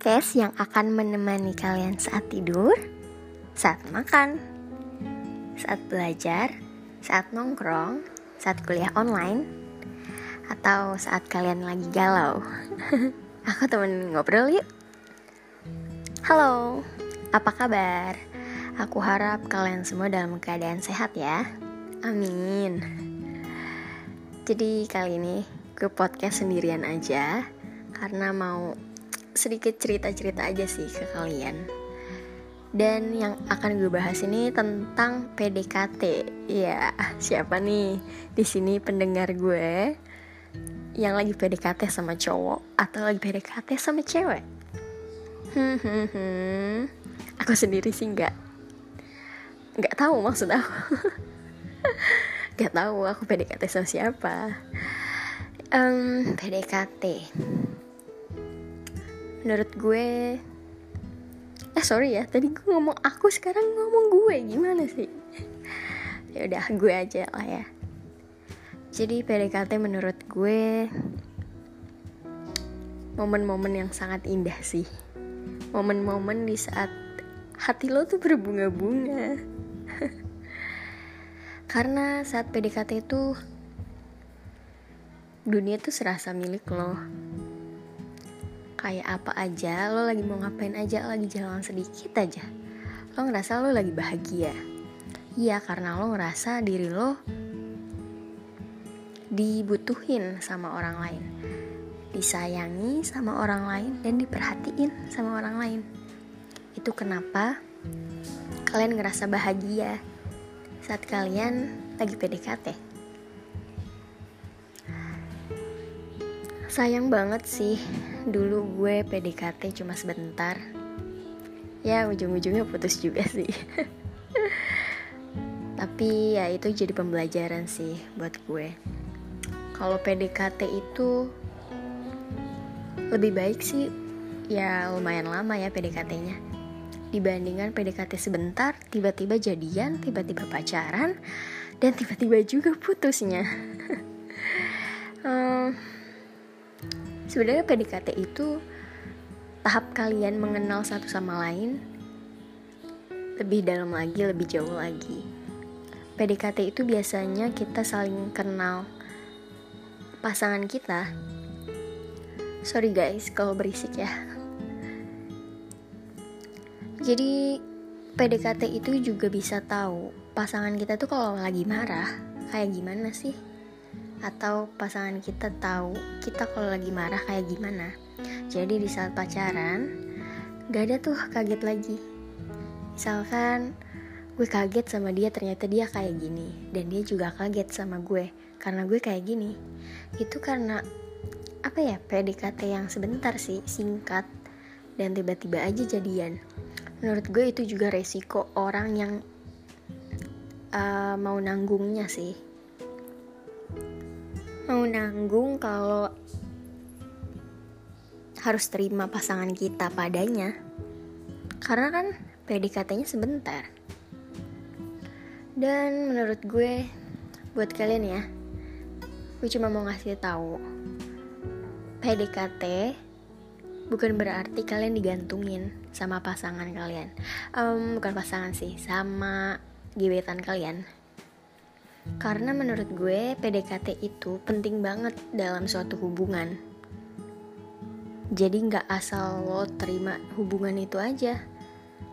podcast yang akan menemani kalian saat tidur, saat makan, saat belajar, saat nongkrong, saat kuliah online, atau saat kalian lagi galau. Aku temen ngobrol yuk. Halo, apa kabar? Aku harap kalian semua dalam keadaan sehat ya. Amin. Jadi kali ini gue podcast sendirian aja karena mau sedikit cerita-cerita aja sih ke kalian. Dan yang akan gue bahas ini tentang PDKT. Ya, siapa nih di sini pendengar gue yang lagi PDKT sama cowok atau lagi PDKT sama cewek? Hmm. Aku sendiri sih nggak nggak tahu maksud aku. nggak tahu aku PDKT sama siapa. Um, PDKT menurut gue eh sorry ya tadi gue ngomong aku sekarang ngomong gue gimana sih? Ya udah gue aja lah ya. Jadi PDKT menurut gue momen-momen yang sangat indah sih. Momen-momen di saat hati lo tuh berbunga-bunga. Karena saat PDKT itu dunia tuh serasa milik lo kayak apa aja, lo lagi mau ngapain aja, lagi jalan sedikit aja. Lo ngerasa lo lagi bahagia. Iya, karena lo ngerasa diri lo dibutuhin sama orang lain. Disayangi sama orang lain dan diperhatiin sama orang lain. Itu kenapa kalian ngerasa bahagia saat kalian lagi PDKT. Sayang banget sih dulu gue PDKT cuma sebentar. Ya ujung-ujungnya putus juga sih. Tapi ya itu jadi pembelajaran sih buat gue. Kalau PDKT itu lebih baik sih. Ya lumayan lama ya PDKT-nya dibandingkan PDKT sebentar tiba-tiba jadian tiba-tiba pacaran dan tiba-tiba juga putusnya. Um, Sebenarnya PDKT itu tahap kalian mengenal satu sama lain lebih dalam lagi, lebih jauh lagi. PDKT itu biasanya kita saling kenal pasangan kita. Sorry guys kalau berisik ya. Jadi PDKT itu juga bisa tahu pasangan kita tuh kalau lagi marah kayak gimana sih? Atau pasangan kita tahu kita kalau lagi marah kayak gimana. Jadi di saat pacaran gak ada tuh kaget lagi. Misalkan gue kaget sama dia ternyata dia kayak gini dan dia juga kaget sama gue karena gue kayak gini. Itu karena apa ya PDKT yang sebentar sih singkat dan tiba-tiba aja jadian. Menurut gue itu juga resiko orang yang uh, mau nanggungnya sih mau nanggung kalau harus terima pasangan kita padanya. Karena kan PDKT-nya sebentar. Dan menurut gue buat kalian ya gue cuma mau ngasih tahu PDKT bukan berarti kalian digantungin sama pasangan kalian. Um, bukan pasangan sih sama gebetan kalian karena menurut gue PDKT itu penting banget dalam suatu hubungan. Jadi nggak asal lo terima hubungan itu aja,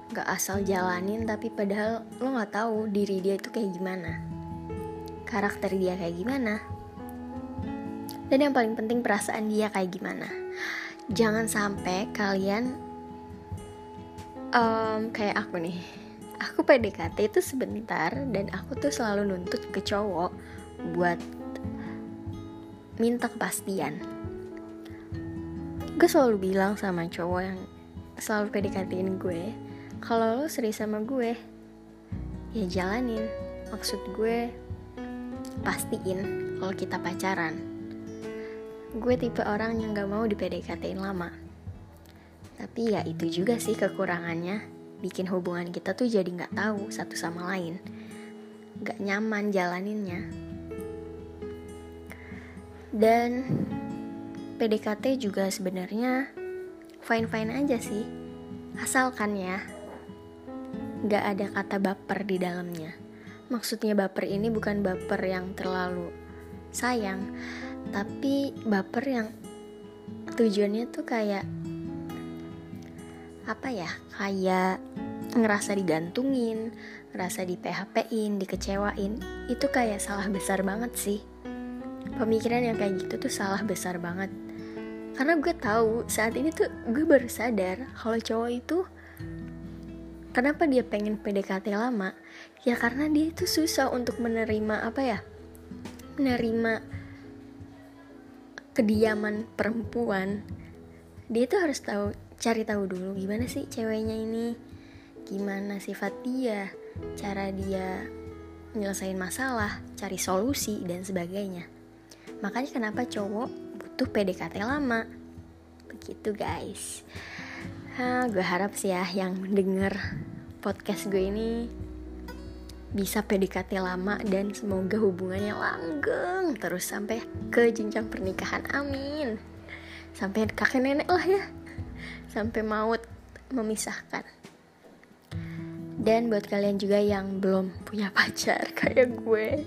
nggak asal jalanin tapi padahal lo nggak tahu diri dia itu kayak gimana, karakter dia kayak gimana, dan yang paling penting perasaan dia kayak gimana. Jangan sampai kalian um, kayak aku nih aku PDKT itu sebentar dan aku tuh selalu nuntut ke cowok buat minta kepastian. Gue selalu bilang sama cowok yang selalu PDKTin gue kalau lo serius sama gue ya jalanin. Maksud gue pastiin kalau kita pacaran. Gue tipe orang yang gak mau di PDKTin lama. Tapi ya itu juga sih kekurangannya bikin hubungan kita tuh jadi nggak tahu satu sama lain. Nggak nyaman jalaninnya. Dan PDKT juga sebenarnya fine-fine aja sih. Asalkan ya nggak ada kata baper di dalamnya. Maksudnya baper ini bukan baper yang terlalu sayang tapi baper yang tujuannya tuh kayak apa ya kayak ngerasa digantungin ngerasa di PHP-in dikecewain itu kayak salah besar banget sih pemikiran yang kayak gitu tuh salah besar banget karena gue tahu saat ini tuh gue baru sadar kalau cowok itu Kenapa dia pengen PDKT lama? Ya karena dia itu susah untuk menerima apa ya? Menerima kediaman perempuan. Dia itu harus tahu cari tahu dulu gimana sih ceweknya ini. Gimana sifat dia, cara dia nyelesain masalah, cari solusi dan sebagainya. Makanya kenapa cowok butuh PDKT lama. Begitu guys. Nah, gue harap sih ya yang denger podcast gue ini bisa PDKT lama dan semoga hubungannya langgeng terus sampai ke jenjang pernikahan amin sampai kakek nenek lah ya sampai maut memisahkan. Dan buat kalian juga yang belum punya pacar kayak gue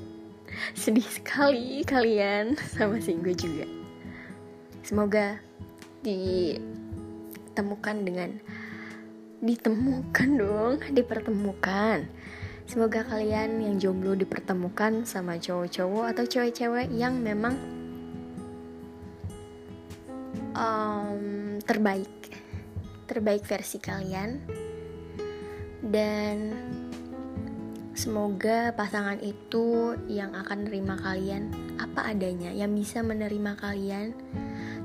sedih sekali kalian sama si gue juga. Semoga di ditemukan dengan ditemukan dong, dipertemukan. Semoga kalian yang jomblo dipertemukan sama cowok-cowok atau cewek-cewek yang memang um, terbaik, terbaik versi kalian. Dan semoga pasangan itu yang akan menerima kalian apa adanya, yang bisa menerima kalian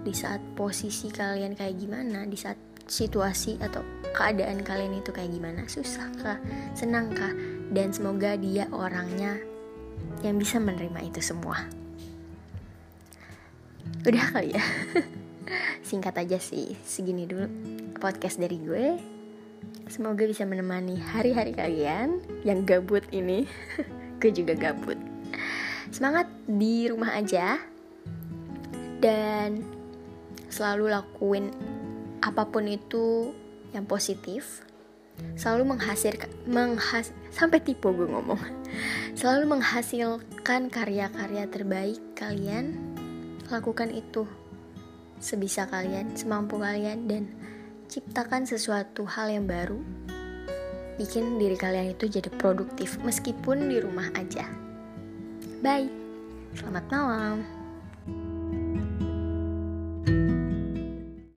di saat posisi kalian kayak gimana, di saat situasi atau keadaan kalian itu kayak gimana, susah kah, senang kah, dan semoga dia orangnya yang bisa menerima itu semua. Udah kali ya, singkat aja sih, segini dulu podcast dari gue. Semoga bisa menemani hari-hari kalian yang gabut ini. gue juga gabut. Semangat di rumah aja. Dan selalu lakuin apa pun itu yang positif selalu menghasilkan menghas sampai tipe gue ngomong selalu menghasilkan karya-karya terbaik kalian lakukan itu sebisa kalian semampu kalian dan ciptakan sesuatu hal yang baru bikin diri kalian itu jadi produktif meskipun di rumah aja. Bye. Selamat malam